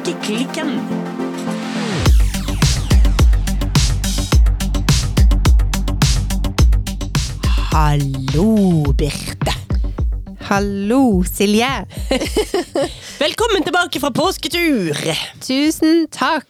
Strikkeklikken. Hallo, Birte. Hallo, Silje. Velkommen tilbake fra påsketur. Tusen takk.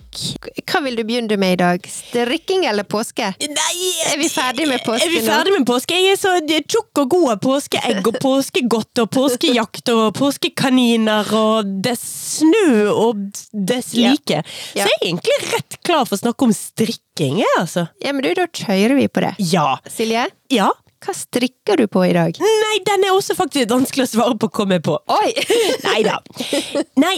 Hva vil du begynne med i dag? Strikking eller påske? Nei, Er vi ferdig med påske Er vi nå? ferdig med påske? Jeg er så tjukk og god av påskeegg og påskegodt og påskejakt og påskekaniner og dess snø og dess Ja. like. Ja. Så jeg er egentlig rett klar for å snakke om strikking, jeg, altså. Ja, men du, da kjører vi på det. Ja. Silje, Ja. Hva strikker du på i dag? Nei, den er også faktisk vanskelig å svare på, kom jeg på. Oi! Nei da. Nei,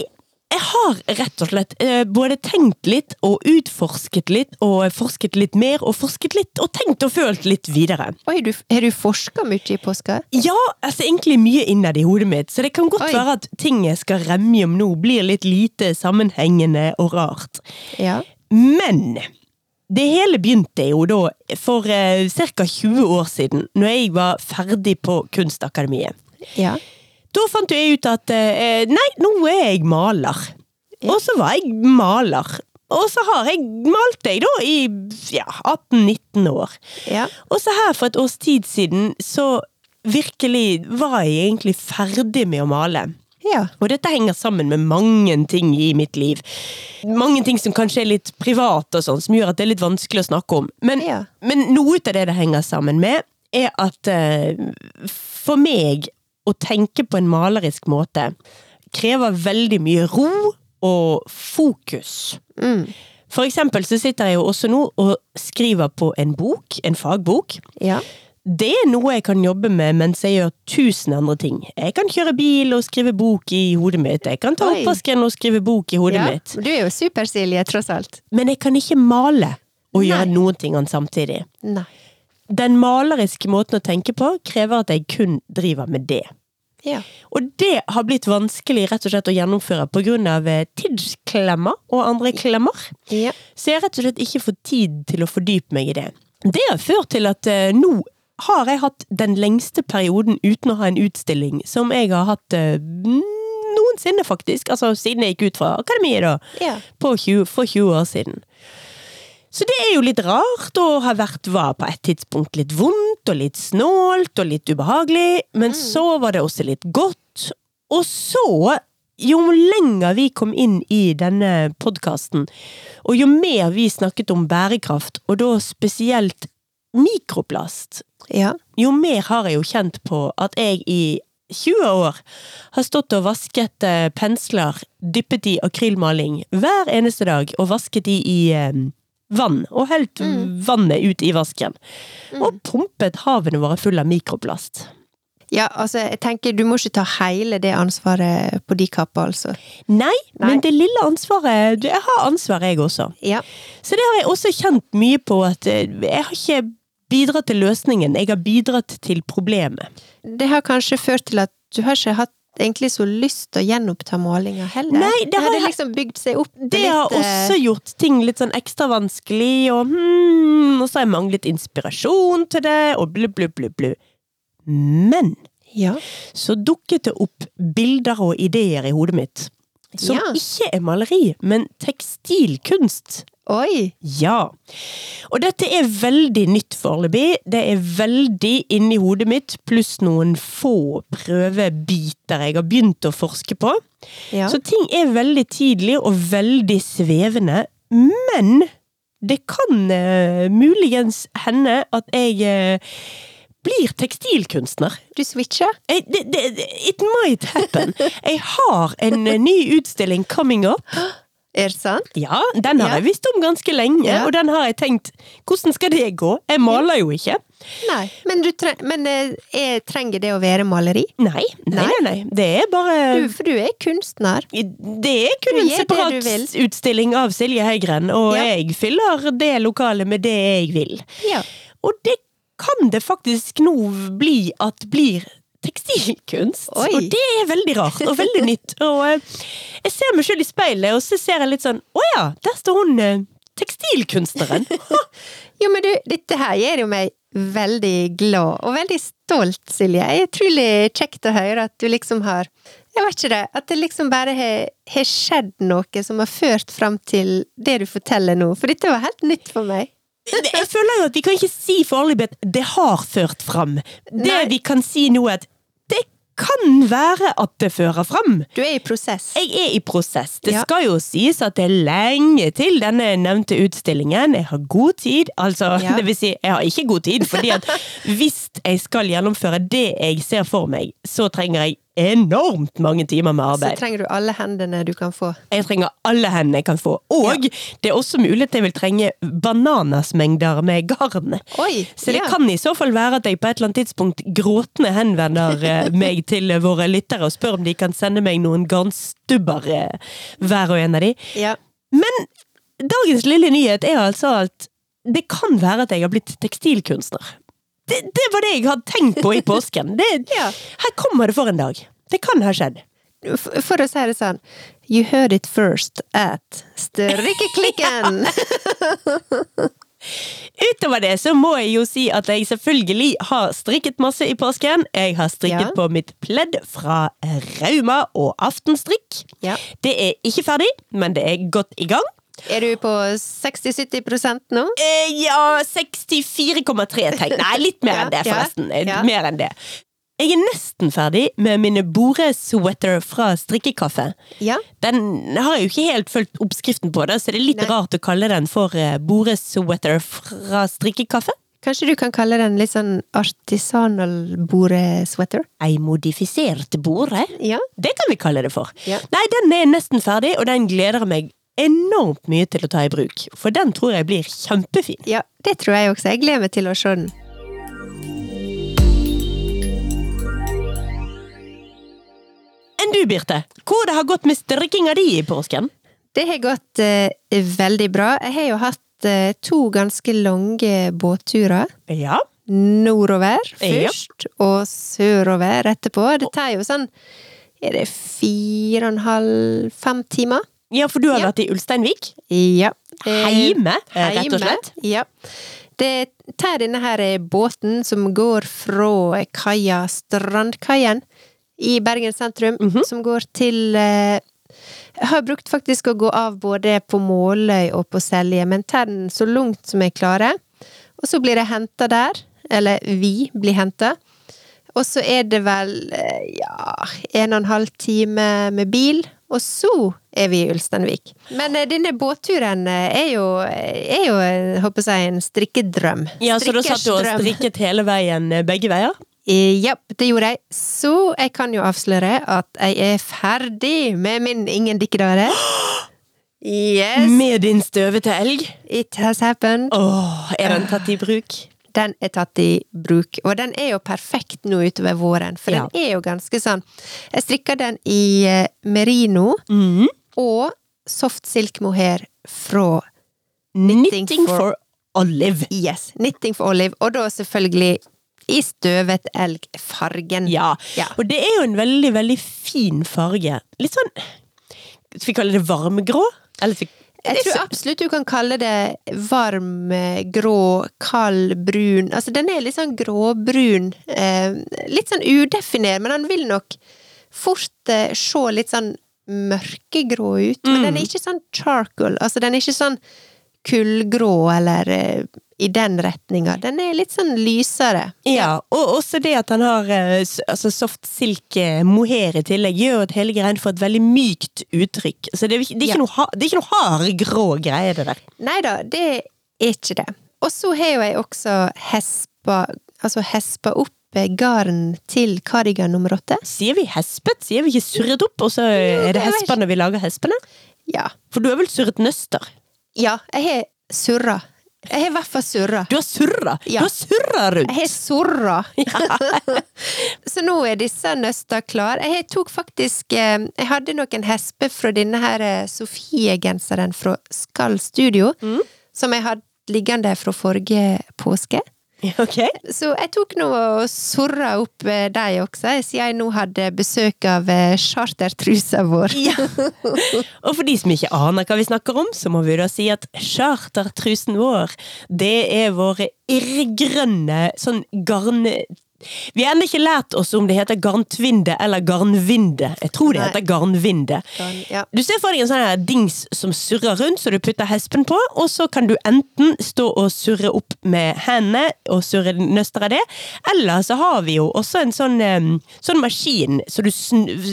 jeg har rett og slett eh, både tenkt litt og utforsket litt og forsket litt mer og forsket litt og tenkt og følt litt videre. Oi, du, har du forska mye i påska? Ja, altså egentlig mye innad i hodet mitt, så det kan godt Oi. være at ting jeg skal remme om nå blir litt lite sammenhengende og rart. Ja. Men det hele begynte jo da for eh, ca. 20 år siden, når jeg var ferdig på Kunstakademiet. Ja. Da fant jo jeg ut at eh, nei, nå er jeg maler. Og så var jeg maler. Og så har jeg malt deg, da i ja, 18-19 år. Ja. Og så her for et års tid siden så virkelig var jeg egentlig ferdig med å male. Ja. Og dette henger sammen med mange ting i mitt liv. Mange ting som kanskje er litt private, og sånn, som gjør at det er litt vanskelig å snakke om. Men, Ja. men noe av det det henger sammen med, er at eh, for meg å tenke på en malerisk måte krever veldig mye ro og fokus. Mm. For eksempel så sitter jeg jo også nå og skriver på en bok, en fagbok. Ja. Det er noe jeg kan jobbe med mens jeg gjør tusen andre ting. Jeg kan kjøre bil og skrive bok i hodet mitt. Jeg kan ta oppvasken og skrive bok i hodet ja. mitt. Du er jo super, Silje, tross alt. Men jeg kan ikke male og Nei. gjøre noen ting samtidig. Nei. Den maleriske måten å tenke på krever at jeg kun driver med det. Ja. Og det har blitt vanskelig rett og slett å gjennomføre av eh, tidsklemmer og andre klemmer. Ja. Så jeg har rett og slett ikke fått tid til å fordype meg i det. Det har ført til at eh, nå har jeg hatt den lengste perioden uten å ha en utstilling som jeg har hatt eh, noensinne, faktisk. Altså siden jeg gikk ut fra akademiet, da. Ja. På 20, for 20 år siden. Så det er jo litt rart, og har vært var på et tidspunkt litt vondt, og litt snålt, og litt ubehagelig, men så var det også litt godt. Og så, jo lenger vi kom inn i denne podkasten, og jo mer vi snakket om bærekraft, og da spesielt mikroplast, Ja. jo mer har jeg jo kjent på at jeg i 20 år har stått og vasket eh, pensler dyppet i akrylmaling hver eneste dag, og vasket de i eh, vann, og helt vannet ut i vasken. Og pumpet havene våre full av mikroplast. ja, altså, jeg tenker du må ikke ta hele det ansvaret på de kappa, altså. Nei, Nei. men det lille ansvaret Jeg har ansvar, jeg også. Ja. Så det har jeg også kjent mye på, at eh, jeg har ikke bidratt til løsningen, jeg har bidratt til problemet. Det har kanskje ført til at du har ikke hatt egentlig så lyst til å gjenoppta målinga heller. Nei, det har det liksom bygd seg opp Det litt, har eh, også gjort ting litt sånn ekstra vanskelig, og hmm, og så har jeg manglet inspirasjon til det, og blu, blu, blu, blu. Men Ja. så dukket det opp bilder og ideer i hodet mitt. Som Ja. ikke er maleri, men tekstilkunst. Oi! Ja. Og dette er veldig nytt foreløpig. Det er veldig inni hodet mitt, pluss noen få prøvebiter jeg har begynt å forske på. Ja. Så ting er veldig tidlig og veldig svevende, men det kan uh, muligens hende at jeg uh, blir tekstilkunstner. Du switcher? Jeg, det, det, it might happen. Jeg har en eh, ny utstilling coming up. Er det sant? Ja, den har Ja. jeg visst om ganske lenge, Ja. og den har jeg tenkt Hvordan skal det gå? Jeg maler jo ikke. Nei. Men, du tre men eh, jeg trenger det å være maleri? Nei, nei, nei. nei. Det er bare Du, for du er kunstner. Det er kun en separat utstilling av Silje Heigren, og Ja. jeg fyller det lokalet med det jeg vil. Ja. Og det kan det faktisk nå bli at blir tekstilkunst. Oi. Og det er veldig rart og veldig nytt. Og eh, jeg ser meg selv i speilet, og så ser jeg litt sånn Å ja, der står hun eh, tekstilkunstneren. Jo, men du, dette her gjør jo meg veldig glad, og veldig stolt, Silje. Det er utrolig kjekt å høre at du liksom har Jeg vet ikke det. At det liksom bare har, skjedd noe som har ført fram til det du forteller nå. For dette var helt nytt for meg. Jeg føler jo at vi kan ikke si foreløpig at det har ført fram. Det Nei. vi kan si nå er at kan være at det fører fram. Du er i prosess. Jeg er i prosess. Det Ja. skal jo sies at det er lenge til denne nevnte utstillingen. Jeg har god tid. Altså, Ja. det vil si, jeg har ikke god tid, fordi at hvis jeg skal gjennomføre det jeg ser for meg, så trenger jeg enormt mange timer med arbeid. Så trenger du alle hendene du kan få. Jeg trenger alle hendene jeg kan få. Og det er også mulig at jeg vil trenge bananasmengder med garn. Oi! Så det ja. kan i så fall være at jeg på et eller annet tidspunkt gråtende henvender eh, meg til våre lyttere og spør om de kan sende meg noen garnstubber, eh, hver og en av de. Ja. Men dagens lille nyhet er altså at det kan være at jeg har blitt tekstilkunstner. Det, det var det jeg hadde tenkt på i påsken. Det, Ja. Her kommer det for en dag. Det kan ha skjedd. For, For å si det sånn You heard it first at Strikkeklikken! Utover det så må jeg jo si at jeg selvfølgelig har strikket masse i påsken. Jeg har strikket Ja. på mitt pledd fra Rauma og Aftenstrikk. Ja. Det er ikke ferdig, men det er godt i gang. Er du på 60-70 nå? Eh, ja, 64,3 tegn. Nei, litt mer enn det, forresten. Ja, ja. Mer enn det. Jeg er nesten ferdig med mine boresweater fra strikkekaffe. Ja. Den har jeg jo ikke helt fulgt oppskriften på, da, så det er litt Nei. rart å kalle den for eh, boresweater fra strikkekaffe. Kanskje du kan kalle den litt sånn artisanal boresweater? Ei modifisert bore? Ja. Det kan vi kalle det for. Ja. Nei, den er nesten ferdig, og den gleder jeg meg enormt mye til å ta i bruk. For den tror jeg blir kjempefin. ja, det tror jeg også. Jeg gleder meg til å se den. Enn du, Birte? Hvor det har gått med strikkinga di i påsken? Det har gått eh, veldig bra. Jeg har jo hatt eh, to ganske lange båtturer. Ja. Nordover Ja. først, og sørover etterpå. Det tar jo sånn Er det fire og en halv, fem timer? Ja, for du har Ja. vært i Ulsteinvik? Ja. Eh, Heime, eh, rett og slett? Ja. Det tar denne her eh, båten som går fra kaia Strandkaien i Bergen sentrum, Mhm. som går til eh, har brukt faktisk å gå av både på Måløy og på Selje, men tar den så langt som jeg klarer. Og så blir jeg henta der, eller vi blir henta. Og så er det vel eh, ja, en og en halv time med bil, og så er vi i Ulsteinvik. Men eh, denne båtturen eh, er jo, er jo håper jeg, en strikkedrøm. Ja, Så da satt du og strikket hele veien begge veier? Ja, det gjorde jeg. Så jeg kan jo avsløre at jeg er ferdig med min Ingen dikkedare. Yes, Med din støvete elg? it has happened. Åh, er den tatt i bruk? Den er tatt i bruk, og den er jo perfekt nå utover våren, for Ja. den er jo ganske sånn Jeg strikka den i eh, merino mm. og soft silk mohair fra Knitting, Knitting for, for- olive. Yes, Knitting for Olive, og da selvfølgelig i støvet elg-fargen. Ja. Ja. Og det er jo en veldig, veldig fin farge. Litt sånn Skal vi kalle det varmgrå? Eller Jeg tror absolutt du kan kalle det varm, eh, grå, kald, brun. Altså, den er litt sånn gråbrun. Eh, litt sånn udefinert, men den vil nok fort eh, se litt sånn mørkegrå ut. Men den er ikke sånn charcoal. Altså, den er ikke sånn kullgrå eller eh, i den retninga. Den er litt sånn lysere. Ja, og også det at han har eh, altså soft silk eh, mohair i tillegg, gjør at hele greien får et veldig mykt uttrykk. Så det er, ikke- det er Ja. noe, det er ikke noe hard, grå greie, det der. Nei da, det er ikke det. Og så har jo jeg også hespa, altså hespa opp garn til kardigan nummer åtte. Sier vi hespet? Sier vi ikke surret opp, og så er det når vi lager hespene? Ja. For du har vel surret nøster? Ja, jeg har surra. Jeg har i hvert fall surra. Du har surra! Ja. Du har surra rundt! Jeg har surra! så nå er disse nøsta klare. Jeg tok faktisk eh, Jeg hadde noen hesper fra denne her eh, Sofie-genseren fra Skall Studio, som jeg hadde liggende fra forrige påske. Ok. Så jeg tok nå og surra opp eh, de også, siden jeg nå hadde besøk av eh, chartertrusa vår. Ja. Og for de som ikke aner hva vi snakker om, så må vi da si at chartertrusen vår, det er våre irrgrønne sånn garn... Vi har ennå ikke lært oss om det heter garntvinde eller garnvinde. Jeg tror det Nei. heter garnvinde. Garn, ja. Du ser for deg en sånn dings som surrer rundt, så du putter hespen på, og så kan du enten stå og surre opp med hendene og surre nøster av det, eller så har vi jo også en sånn, sånn maskin så du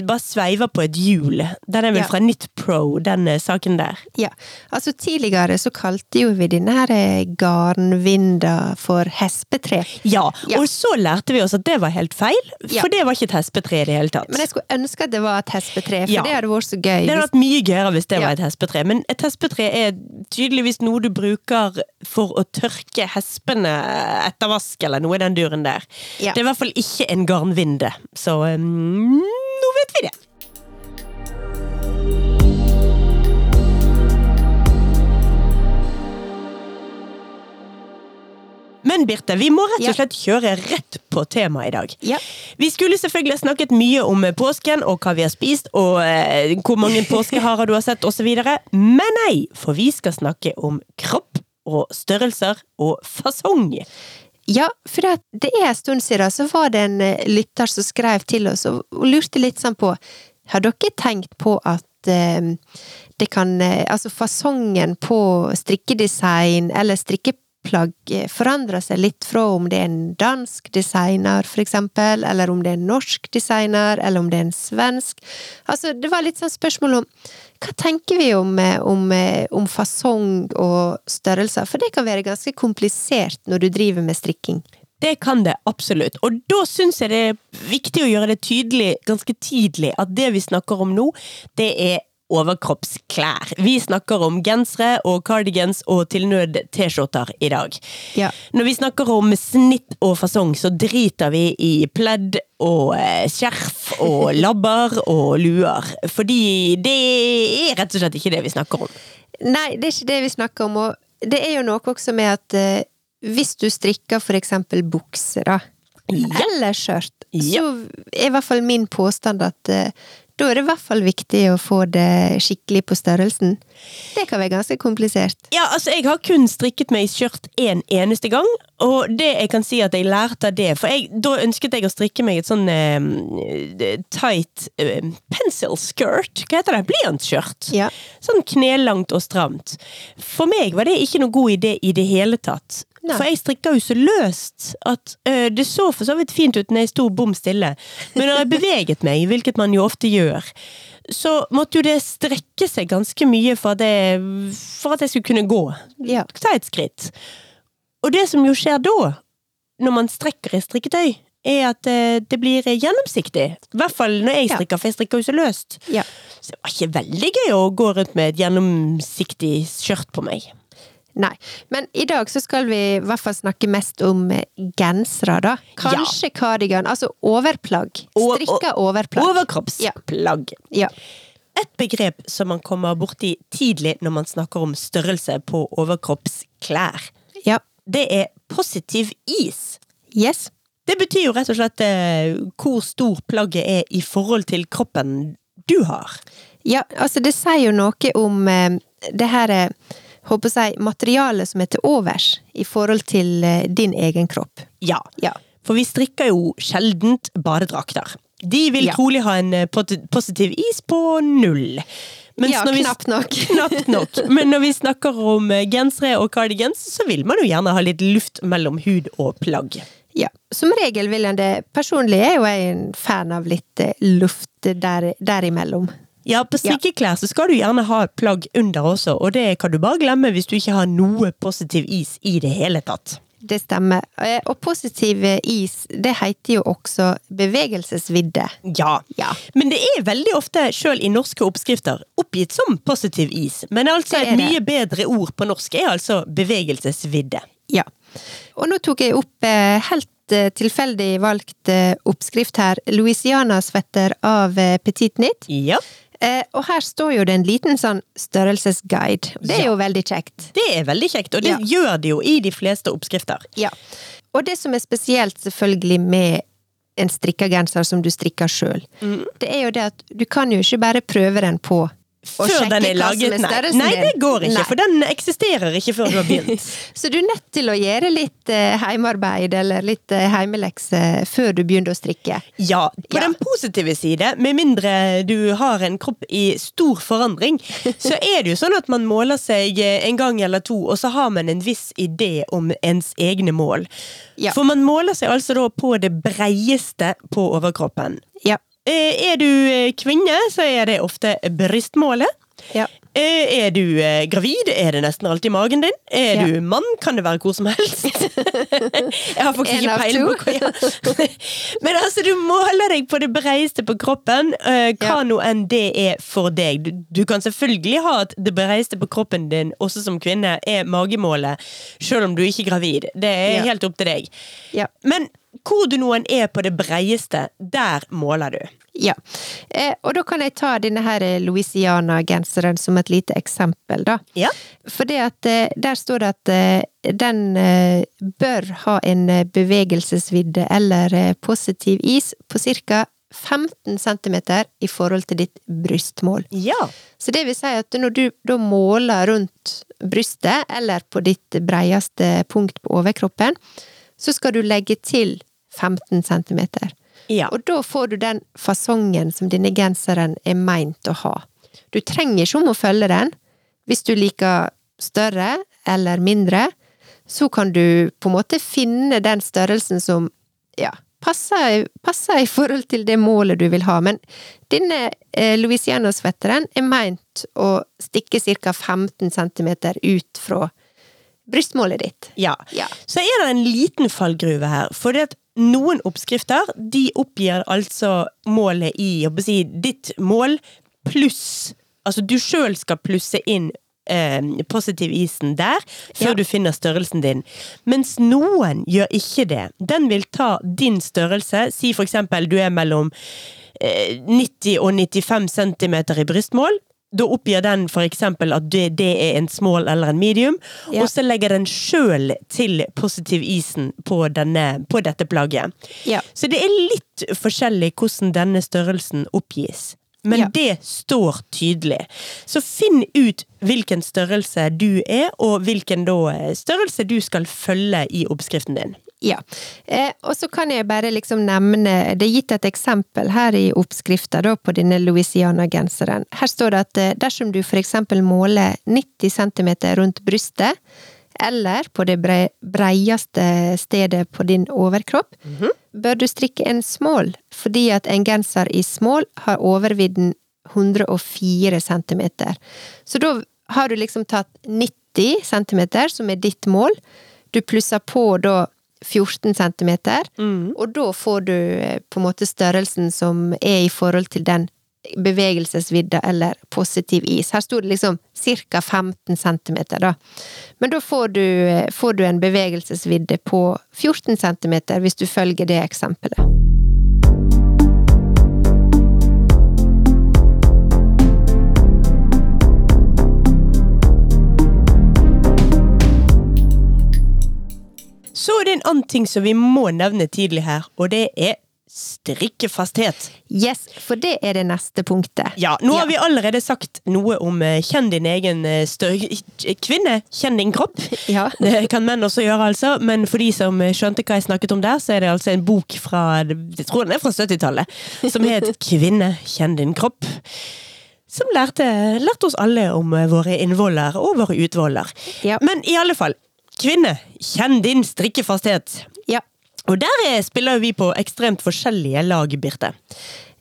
bare sveiver på et hjul. Den er vel Ja. fra Nytt Pro, den eh, saken der. Ja, altså tidligere så kalte jo vi denne her eh, garnvinda for hespetre. Ja, Ja. og så lærte vi oss at det var helt feil, Ja. for det var ikke et hespetre i det hele tatt. Men jeg skulle ønske at det var et hespetre, for Ja. det hadde vært så gøy. Det hadde vært mye gøyere hvis det Ja. var et hespetre, men et hespetre er tydeligvis noe du bruker for å tørke hespene etter vask, eller noe i den duren der. Det er i hvert fall ikke en garnvinde, så um, nå vet vi det. Men Birte, vi må rett og slett kjøre rett på temaet i dag. Ja. Vi skulle selvfølgelig snakket mye om påsken og hva vi har spist, og eh, hvor mange påskeharer du har sett osv., men nei, for vi skal snakke om kropp og størrelser og fasong. Ja, for det, det er en stund siden så var det en eh, lytter som skrev til oss og, lurte litt sånn på Har dere tenkt på at eh, det kan eh, Altså fasongen på strikkedesign eller strikkeplagg eh, forandrer seg litt fra om det er en dansk designer, for eksempel, eller om det er en norsk designer, eller om det er en svensk. Altså, det var litt sånn spørsmål om hva tenker vi om, eh, om, eh, om fasong og størrelser? For det kan være ganske komplisert når du driver med strikking. Det kan det absolutt, og da syns jeg det er viktig å gjøre det tydelig ganske tidlig at det vi snakker om nå, det er overkroppsklær. Vi snakker om gensere og cardigans og til nød T-skjorter i dag. Ja. Når vi snakker om snitt og fasong, så driter vi i pledd og eh, skjerf og labber og luer. Fordi det er rett og slett ikke det vi snakker om. Nei, det er ikke det vi snakker om, og det er jo noe også med at eh, hvis du strikker for eksempel bukser, da, Ja. eller skjørt, Ja. så er i hvert fall min påstand at eh, da er det i hvert fall viktig å få det skikkelig på størrelsen. Det kan være ganske komplisert. Ja, altså jeg har kun strikket meg i skjørt en eneste gang, og det jeg kan si at jeg lærte av det, for jeg, da ønsket jeg å strikke meg et sånn eh, tight eh, pencil skirt, hva heter det, blyantskjørt. Ja. Sånn knelangt og stramt. For meg var det ikke noe god idé i det hele tatt. Nei. For jeg strikka jo så løst at uh, det så for så vidt fint ut når jeg sto bom stille, men når jeg beveget meg, hvilket man jo ofte gjør, så måtte jo det strekke seg ganske mye for at, jeg, for at jeg skulle kunne gå. Ja. Ta et skritt. Og det som jo skjer da, når man strekker i strikketøy, er at eh, det blir gjennomsiktig. I hvert fall når jeg Ja. strikker, for jeg strikker jo så løst. Ja. Så det var ikke veldig gøy å gå rundt med et gjennomsiktig skjørt på meg. Nei. Men i dag så skal vi i hvert fall snakke mest om eh, gensere, da. Kanskje cardigan. Altså overplagg. Strikka overplagg. Overkroppsplagg. Ja. Et begrep som man kommer borti tidlig når man snakker om størrelse på overkroppsklær, ja. det er positiv is. Yes. Det betyr jo rett og slett eh, hvor stor plagget er i forhold til kroppen du har. Ja, altså det sier jo noe om eh, det her eh, håper jeg, materialet som er til overs i forhold til eh, din egen kropp. Ja, Ja. for vi strikker jo sjeldent badedrakter. De vil Ja. trolig ha en eh, positiv is på null. Mens ja, knapt nok. Knapt nok. Men når vi snakker om eh, gensere og cardigans, så vil man jo gjerne ha litt luft mellom hud og plagg. Ja, som regel vil en det. Personlig er jo jeg en fan av litt luft der, derimellom. Ja, på strikkeklær så skal du gjerne ha plagg under også, og det kan du bare glemme hvis du ikke har noe positiv is i det hele tatt. Det stemmer. Eh, Og positiv is, det heter jo også bevegelsesvidde. Ja. Ja. Men det er veldig ofte, sjøl i norske oppskrifter, oppgitt som positiv is. Men altså Det et det. mye bedre ord på norsk er altså bevegelsesvidde. Ja. Og nå tok jeg opp eh, helt eh, tilfeldig valgt oppskrift her. Louisiana-svetter av Petit Nit. Ja. Eh, og her står jo det en liten sånn størrelsesguide. Det er Ja. jo veldig kjekt. Det er veldig kjekt, og det Ja. gjør det jo i de fleste oppskrifter. Ja. Og det som er spesielt selvfølgelig med en strikka genser som du strikker sjøl, Mm. det er jo det at du kan jo ikke bare prøve den på Før sjekke den er hva som laget. er størrelsen nei, det går ikke, Nei. for den eksisterer ikke før du har begynt. Så du er nødt til å gjøre litt eh, heimearbeid eller litt eh, heimelekse før du begynner å strikke. Ja, på Ja. den positive side, med mindre du har en kropp i stor forandring, så er det jo sånn at man måler seg eh, en gang eller to, og så har man en viss idé om ens egne mål. Ja. For man måler seg altså da på det breieste på overkroppen. Ja. Eh, Er du eh, kvinne, så er det ofte brystmålet. Ja. Eh, Er du gravid, er det nesten alltid magen din. Er Ja. du mann, kan det være hvor som helst. Jeg har faktisk ikke peiling på hva ja. Men altså, du måler deg på det breieste på kroppen, hva nå enn det er for deg. Du, kan selvfølgelig ha at det breieste på kroppen din, også som kvinne, er magemålet, selv om du ikke er gravid. Det er helt opp til deg. Ja. Men hvor du noen er på det breieste, der måler du. Ja. Eh, og da kan jeg ta denne her eh, Louisiana-genseren som et lite eksempel, da. Ja. For eh, der står det at eh, den bør ha en bevegelsesvidde eller positiv is på ca. 15 cm i forhold til ditt brystmål. Ja. Så det vil si at når du da måler rundt brystet, eller på ditt breieste punkt på overkroppen, så skal du legge til 15 cm. Ja. Og da får du den fasongen som denne genseren er meint å ha. Du trenger ikke om å følge den. Hvis du liker større eller mindre, så kan du på en måte finne den størrelsen som ja, passer, passer i forhold til det målet du vil ha. Men denne eh, Louisiana-svetteren er meint å stikke ca. 15 cm ut fra brystmålet ditt. Ja. Ja. Så er det en liten fallgruve her. For det at noen oppskrifter de oppgir altså målet i si, ditt mål pluss Altså du sjøl skal plusse inn eh, positiv isen der, før Ja. du finner størrelsen din. Mens noen gjør ikke det. Den vil ta din størrelse. Si for eksempel du er mellom eh, 90 og 95 cm i brystmål. Da oppgir den eksempel at det, det er en small eller en medium, Ja. og så legger den sjøl til positiv isen på, denne, på dette plagget. Ja. Så det er litt forskjellig hvordan denne størrelsen oppgis. Men Ja. det står tydelig. Så finn ut hvilken størrelse du er, og hvilken eh, størrelse du skal følge i oppskriften din. Ja. Eh, og så kan jeg bare liksom nevne Det er gitt et eksempel her i oppskrifta på denne Louisiana-genseren. Her står det at eh, dersom du for eksempel måler 90 cm rundt brystet, eller på det brei, breieste stedet på din overkropp, bør du strikke en small, fordi at en genser i small har overvidden 104 cm. Så da har du liksom tatt 90 cm, som er ditt mål. Du plusser på da 14 cm, og da får du eh, på en måte størrelsen som er i forhold til den bevegelsesvidda eller positiv is. Her sto det liksom ca. 15 cm, da. Men da får du, eh, får du en bevegelsesvidde på 14 cm, hvis du følger det eksempelet. Så er det en annen ting som vi må nevne tidlig her, og det er strikkefasthet. Yes, for det er det neste punktet. Ja, nå har Ja. vi allerede sagt noe om eh, kjenn din egen eh. Kvinne, kjenn din kropp. Ja. Det kan menn også gjøre, altså. Men for de som eh, skjønte hva jeg snakket om der, så er det altså en bok fra jeg tror den er fra 70-tallet, som het 'Kvinne, kjenn din kropp'. Som lærte, lærte oss alle om eh, våre innvoller og våre utvoller. Ja. Men i alle fall, kvinne, kjenn din strikkefasthet. Ja. Og der spiller vi på ekstremt forskjellige lag, Birte.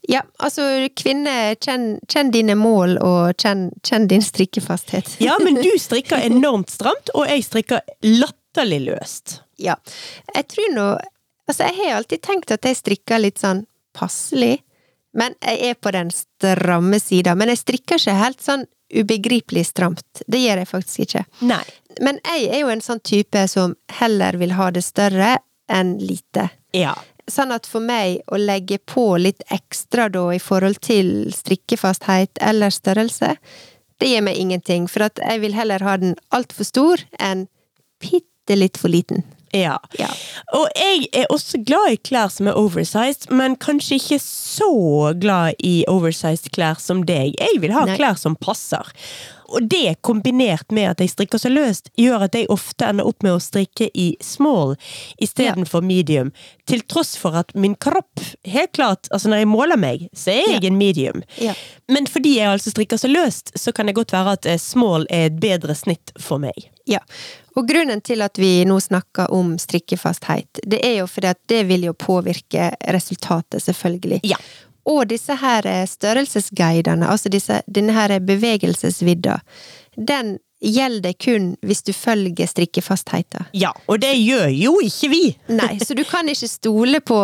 Ja, altså kvinne, kjenn, kjenn dine mål, og kjenn, kjenn din strikkefasthet. Ja, men du strikker enormt stramt, og jeg strikker latterlig løst. Ja. Jeg tror nå Altså, jeg har alltid tenkt at jeg strikker litt sånn passelig, men jeg er på den stramme sida. Men jeg strikker ikke helt sånn ubegripelig stramt. Det gjør jeg faktisk ikke. Nei. Men jeg er jo en sånn type som heller vil ha det større enn lite. Ja. Sånn at for meg å legge på litt ekstra da i forhold til strikkefasthet eller størrelse, det gir meg ingenting. For at jeg vil heller ha den altfor stor enn bitte litt for liten. Ja. Ja. Og jeg er også glad i klær som er oversized, men kanskje ikke så glad i oversized klær som deg. Jeg vil ha Nei. klær som passer. Og det kombinert med at jeg strikker så løst, gjør at jeg ofte ender opp med å strikke i small istedenfor medium. Til tross for at min kropp, helt klart, altså når jeg måler meg, så er jeg Ja. en medium. Ja. Men fordi jeg altså strikker så løst, så kan det godt være at eh, small er et bedre snitt for meg. Ja, og grunnen til at vi nå snakker om strikkefasthet, det er jo fordi at det vil jo påvirke resultatet, selvfølgelig. Ja. Og disse her eh, størrelsesguidene, altså disse, denne her bevegelsesvidda, den gjelder kun hvis du følger strikkefastheten. Ja, og det gjør jo ikke vi! Nei, så du kan ikke stole på,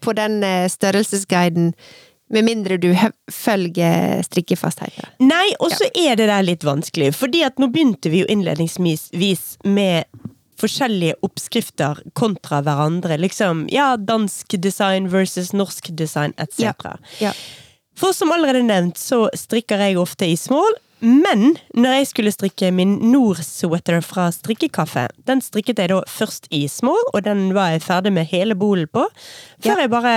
på den eh, størrelsesguiden med mindre du følger strikkefastheten. Nei, og så er det der litt vanskelig, fordi at nå begynte vi jo innledningsvis med forskjellige oppskrifter kontra hverandre. Liksom, ja, dansk design versus norsk design, etc. Ja. Ja. For som allerede nevnt, så strikker jeg ofte i small. Men når jeg skulle strikke min Nord-sweater fra strikkekaffe, den strikket jeg da først i små, og den var jeg ferdig med hele bolen på. Før Ja. jeg bare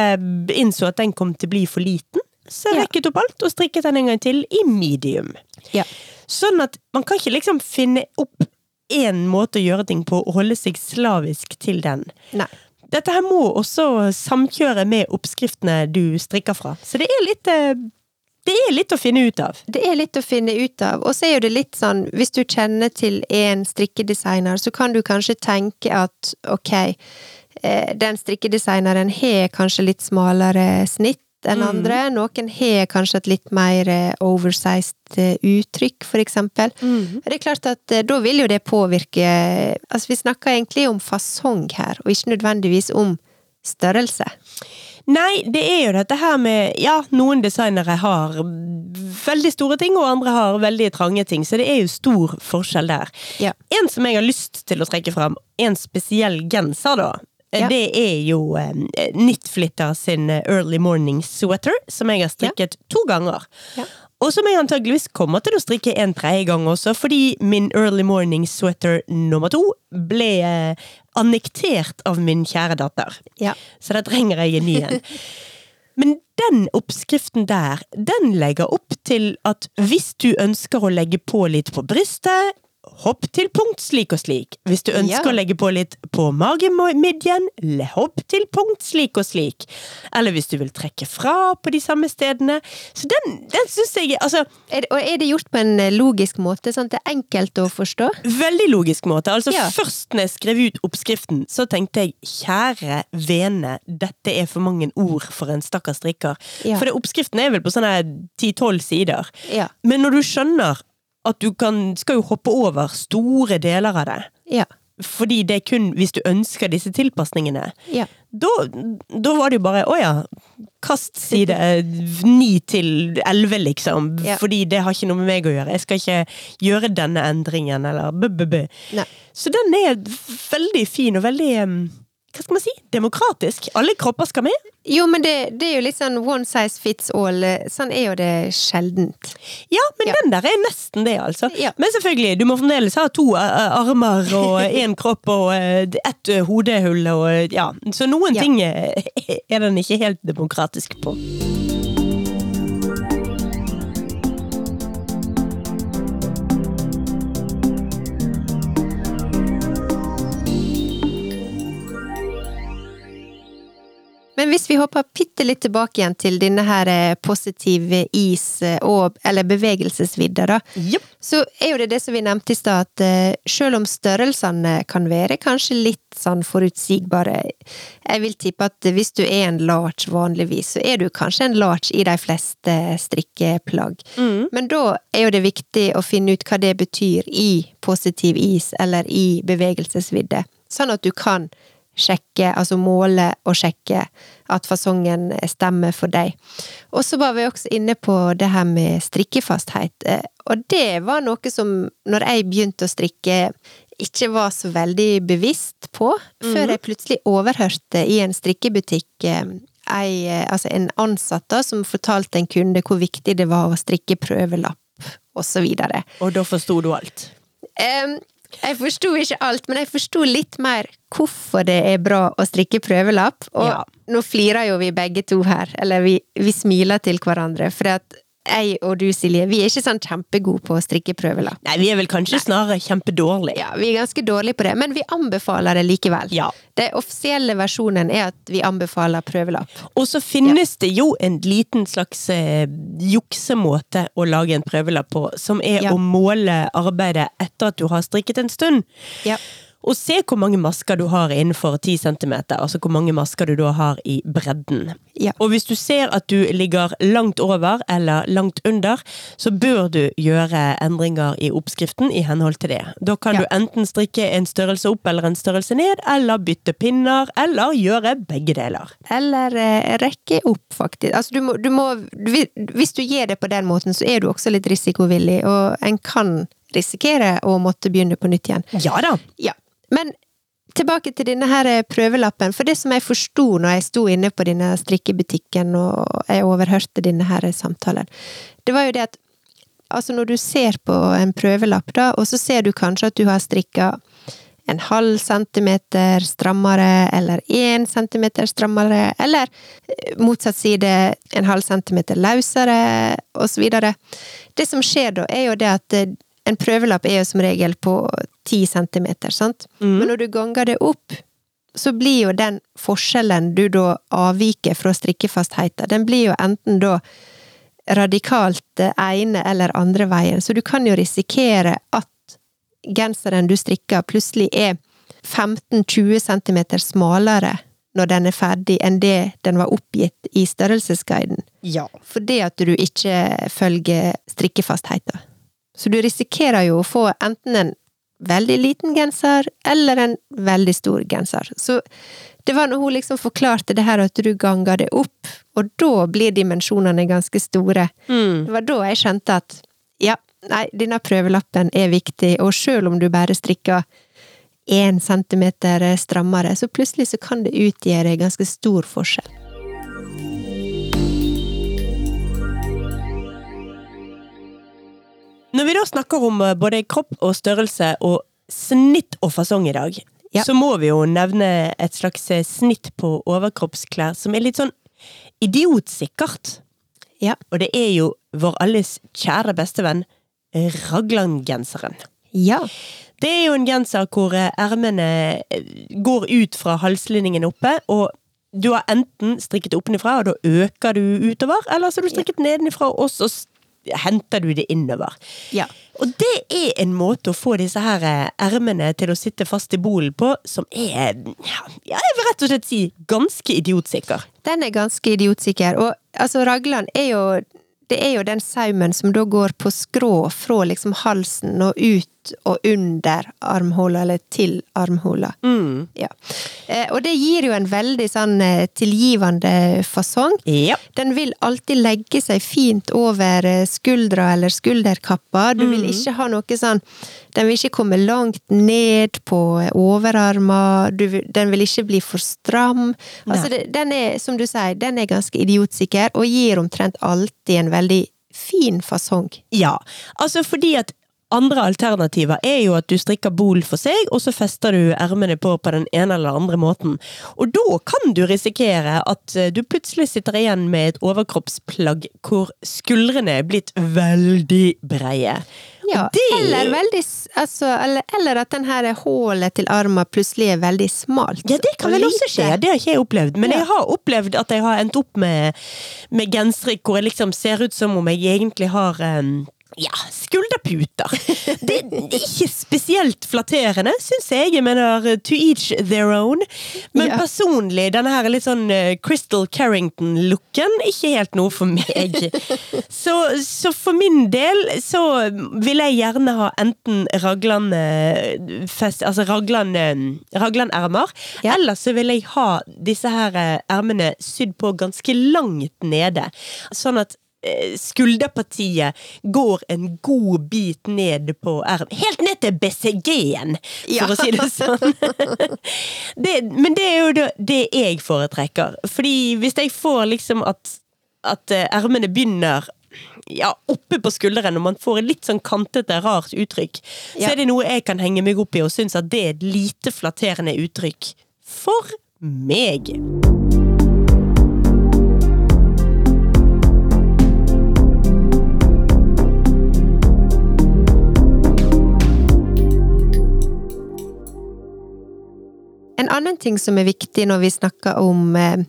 innså at den kom til å bli for liten. Så jeg Ja. rekket opp alt og strikket den en gang til i medium. Ja. Sånn at man kan ikke liksom finne opp én måte å gjøre ting på og holde seg slavisk til den. Nei. Dette her må også samkjøre med oppskriftene du strikker fra. Så det er litt eh, Det er litt å finne ut av. Det er litt å finne ut av, og så er jo det litt sånn, hvis du kjenner til en strikkedesigner, så kan du kanskje tenke at ok, eh, den strikkedesigneren har kanskje litt smalere snitt enn Mm. andre, noen har kanskje et litt mer eh, oversized eh, uttrykk, for eksempel. Mm. Det er klart at da vil jo det påvirke Altså, vi snakker egentlig om fasong her, og ikke nødvendigvis om størrelse. Nei, det er jo dette her med Ja, noen designere har veldig store ting, og andre har veldig trange ting, så det er jo stor forskjell der. Ja. En som jeg har lyst til å trekke fram, en spesiell genser, da. eh, Ja. Det er jo eh, Nyttflitter sin eh, Early Morning Sweater, som jeg har strikket to ganger. Ja. Og som jeg antageligvis kommer til å strikke en tredje gang også, fordi min Early Morning Sweater nummer to ble eh, annektert av min kjære datter. Ja. Så da trenger jeg en ny en. Men den oppskriften der, den legger opp til at hvis du ønsker å legge på litt på brystet, hopp til punkt slik og slik. Hvis du ønsker Ja. å legge på litt på magemidjen, hopp til punkt slik og slik. Eller hvis du vil trekke fra på de samme stedene. Så den, den syns jeg Altså, Er, og er det gjort på en eh, logisk måte, sånn at det er enkelt å forstå? veldig logisk måte. Altså Ja. Først når jeg skrev ut oppskriften, så tenkte jeg kjære vene, dette er for mange ord for en stakkars strikker. Ja. For det, oppskriften er vel på sånne 10-12 sider. Ja. Men når du skjønner at du kan, skal jo hoppe over store deler av det, Ja. fordi det er kun hvis du ønsker disse tilpasningene, Ja. da, da var det jo bare å ja, kast side 9 til 11, liksom. Ja. Fordi det har ikke noe med meg å gjøre. Jeg skal ikke gjøre denne endringen, eller. Nei. Så den er veldig fin og veldig hva skal man si? Demokratisk. Alle kropper skal med. Jo, men det, det er jo litt sånn one size fits all. eh, Sånn er jo det sjeldent. Ja, men Ja. den der er nesten det, altså. Ja. Men selvfølgelig, du må fremdeles ha to eh, armer og én kropp og eh, ett eh, hodehull og eh, ja. Så noen Ja. ting eh, er den ikke helt demokratisk på. Men hvis vi hopper bitte litt tilbake igjen til denne her eh, positive is- eh, og eller bevegelsesvidda, da. Yep. Så er jo det det som vi nevnte i stad, at eh, selv om størrelsene kan være kanskje litt sånn forutsigbare Jeg vil tippe at hvis du er en large vanligvis, så er du kanskje en large i de fleste strikkeplagg. Men da er jo det viktig å finne ut hva det betyr i positiv is eller i bevegelsesvidde, sånn at du kan sjekke, altså måle og sjekke at fasongen stemmer for deg. Og så var vi også inne på det her med strikkefasthet, eh, og det var noe som, når jeg begynte å strikke, ikke var så veldig bevisst på, før jeg plutselig overhørte i en strikkebutikk eh, ei, eh, altså en ansatt da, som fortalte en kunde hvor viktig det var å strikke prøvelapp, og så videre. Og da forsto du alt. Em, Jeg forsto ikke alt, men jeg forsto litt mer hvorfor det er bra å strikke prøvelapp. Og Ja. nå flirer jo vi begge to her, eller vi, vi smiler til hverandre. For at jeg og du, Silje, vi er ikke sånn kjempegode på å strikke prøvelapp. Nei, vi er vel kanskje snarere kjempedårlige. Ja, vi er ganske dårlige på det, men vi anbefaler det likevel. Ja. Det offisielle versjonen er at vi anbefaler prøvelapp. Og så finnes det jo en liten slags eh, juksemåte å lage en prøvelapp på, som er Ja. å måle arbeidet etter at du har strikket en stund. Ja. Og se hvor mange masker du har innenfor 10 cm, altså hvor mange masker du da har i bredden. Ja. Og hvis du ser at du ligger langt over eller langt under, så bør du gjøre endringer i oppskriften i henhold til det. Da kan Ja. du enten strikke en størrelse opp eller en størrelse ned, eller bytte pinner, eller gjøre begge deler. Eller eh, rekke opp, faktisk. Altså, du må, du må, vi- hvis du gjør det på den måten, så er du også litt risikovillig, og en kan risikere å måtte begynne på nytt igjen. Ja da. Ja. Men tilbake til denne her eh, prøvelappen, for det som jeg forsto når jeg sto inne på denne strikkebutikken og jeg overhørte denne her samtalen, det var jo det at altså når du ser på en prøvelapp, da, og så ser du kanskje at du har strikka en halv centimeter strammere, eller én centimeter strammere, eller eh, motsatt side en halv centimeter løsere, videre. Det som skjer da, er jo det at eh, en prøvelapp er jo som regel på ti centimeter, sant? Men når du ganger det opp, så blir jo den forskjellen du da avviker fra strikkefastheten, den blir jo enten da radikalt eh, ene eller andre veien, så du kan jo risikere at genseren du strikker plutselig er 15-20 centimeter smalere når den er ferdig, enn det den var oppgitt i størrelsesguiden. Ja. Fordi at du ikke følger strikkefastheten. Så du risikerer jo å få enten en veldig liten genser, eller en veldig stor genser. Så det var når hun liksom forklarte det her at du ganger det opp, og da blir dimensjonene ganske store. Mm. Det var da jeg skjønte at ja, nei, denne prøvelappen er viktig, og selv om du bare strikker én centimeter strammere, så plutselig så kan det utgjøre ganske stor forskjell. Når vi da snakker om eh, både kropp og størrelse og snitt og fasong i dag, Ja. så må vi jo nevne et slags eh, snitt på overkroppsklær som er litt sånn idiotsikkert. Ja. Og det er jo vår alles kjære bestevenn Ragland-genseren. Ja. Det er jo en genser hvor eh, ermene eh, går ut fra halslinningen oppe, og du har enten strikket det oppenifra, og da øker du utover, eller så har du strikket nedenifra, og så henter du det innover. Ja. Og det er en måte å få disse her eh, ermene til å sitte fast i bolen på, som er, ja, jeg vil rett og slett si, ganske idiotsikker. Den er ganske idiotsikker, og altså raglan er jo det er jo den saumen som da går på skrå fra liksom halsen og ut og under armhula, eller til armhula. Mm. Ja. Eh, og det gir jo en veldig sånn eh, tilgivende fasong. Ja. Den vil alltid legge seg fint over eh, skuldra eller skulderkappa. Du vil ikke ha noe sånn Den vil ikke komme langt ned på overarmer. Du, den vil ikke bli for stram. Altså, den er, som du sier, den er ganske idiotsikker, og gir omtrent alltid en veldig fin fasong. Ja, altså fordi at andre alternativer er jo at du strikker bol for seg, og så fester du ermene på på den ene eller andre måten. Og da kan du risikere at eh, du plutselig sitter igjen med et overkroppsplagg hvor skuldrene er blitt veldig breie. Ja, det eller, veldig, altså, eller, eller at den her hålet til armen plutselig er veldig smalt. Ja, det kan vel også skje, det har ikke jeg opplevd. Men Ja. jeg har opplevd at jeg har endt opp med, med gensere hvor jeg liksom ser ut som om jeg egentlig har em, ja, skulderputer. Det, det er ikke spesielt flatterende, syns jeg. Jeg mener, to each their own. Men Ja. personlig, denne her litt sånn eh, Crystal Carrington-looken, ikke helt noe for meg. Så, så for min del så vil jeg gjerne ha enten raglan eh, fest, altså raglende eh, Ja. eller så vil jeg ha disse her eh, ermene sydd på ganske langt nede. Sånn at eh, skulderpartiet går en god bit ned på erm. Helt ned til BCG-en, for Ja. å si det sånn. det, men det er jo det, det jeg foretrekker. Fordi hvis jeg får liksom at, at eh, ermene begynner ja, oppe på skulderen, og man får et litt sånn kantete, rart uttrykk, Ja. så er det noe jeg kan henge meg opp i, og synes at det er et lite flatterende uttrykk. For meg. En annen ting som er viktig når vi snakker om eh,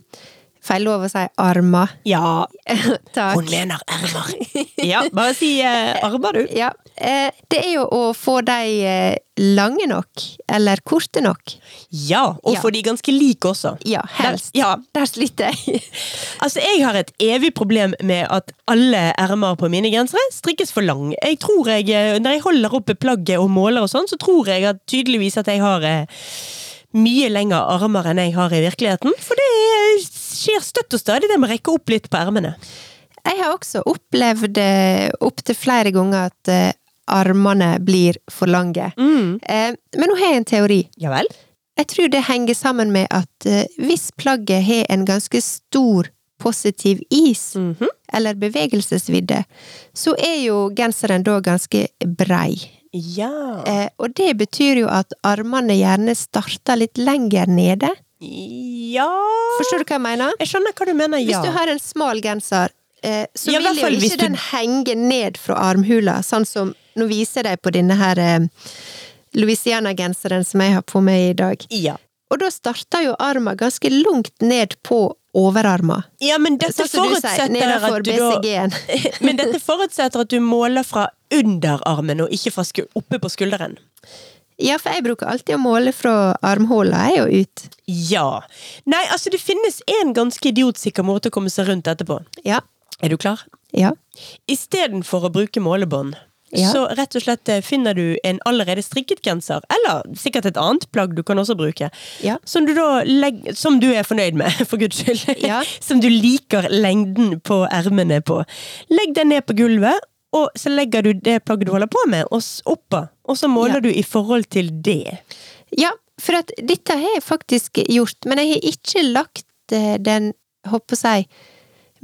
Feil lov å si armer. Ja, Takk. hun mener ermer. Ja, bare si eh, armer, du. Ja, eh, det er jo å få de eh, lange nok, eller korte nok. Ja, og Ja. få de ganske like også. Ja, helst. Der, ja, Der sliter jeg. Altså, Jeg har et evig problem med at alle ermer på mine gensere strikkes for lang. Jeg tror jeg, eh, Når jeg holder oppe plagget og måler og sånn, så tror jeg at tydeligvis at jeg har eh, mye lengre armer enn jeg har i virkeligheten. For det skjer støtt og stadig det med å rekke opp litt på ermene. Jeg har også opplevd eh, opptil flere ganger at eh, armene blir for lange. Mm. Eh, men nå har jeg en teori. Ja vel? Jeg tror det henger sammen med at hvis plagget har en ganske stor positiv is, Mhm. eller bevegelsesvidde, så er jo genseren da ganske brei. Ja. Eh, og det betyr jo at armene gjerne starter litt lenger nede. Ja Forstår du hva jeg mener? Jeg skjønner hva du mener, Hvis du har en smal genser, eh, så Ja, vil jo ikke den du- henge ned fra armhula, sånn som Nå viser jeg deg på denne her eh, Louisiana-genseren som jeg har på meg i dag. Ja. Og da starter jo armen ganske langt ned på overarmen. ja, men dette forutsetter at du da Men dette forutsetter at du måler fra underarmen og ikke fra oppe på skulderen. Ja, for jeg bruker alltid å måle fra armhåla, jeg, og ut. Ja. Nei, altså det finnes en ganske idiotsikker måte å komme seg rundt dette på. Ja. Er du klar? Ja. Istedenfor å bruke målebånd, Ja. så rett og slett eh, finner du en allerede strikket genser, eller sikkert et annet plagg du kan også bruke, Ja. som du legger Som du er fornøyd med, for guds skyld. Ja. som du liker lengden på ermene på. Legg den ned på gulvet, og så legger du det plagget du holder på med, oppå. Og så måler du i forhold til det. Ja, for at dette har jeg faktisk gjort, men jeg har ikke lagt eh, den, håper jeg,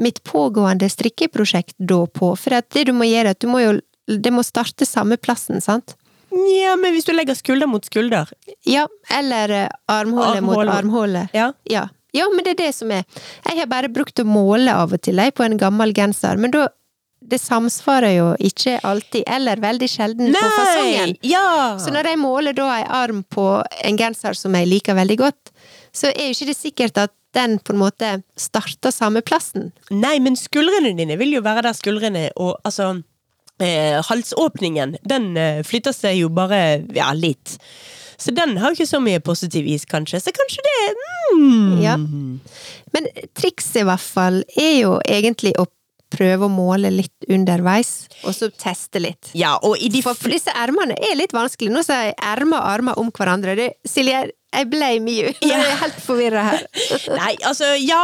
mitt pågående strikkeprosjekt da på, for at det du må gjøre, at du må jo, det må starte samme plassen, sant? Ja, men hvis du legger skulder mot skulder Ja, eller eh, armhåle mot Armhåle. armhåle. Ja. Ja. ja, men det er det som er. Jeg har bare brukt å måle av og til, jeg, på en gammel genser, men da det samsvarer jo ikke alltid, eller veldig sjelden, på fasongen. Ja! Så når jeg måler da en arm på en genser som jeg liker veldig godt, så er jo ikke det sikkert at den på en måte starter samme plassen. Nei, men skuldrene dine vil jo være der skuldrene og altså eh, Halsåpningen, den eh, flytter seg jo bare ja, litt. Så den har ikke så mye positiv is, kanskje. Så kanskje det mm. Ja. Men trikset i hvert fall er jo egentlig å prøve å måle litt underveis, og så teste litt. Ja, og i de For disse ermene er litt vanskelig. Nå sier jeg ermer og armer om hverandre. Det, Silje, jeg ble mye Nå er jeg helt forvirra her. Nei, altså, ja,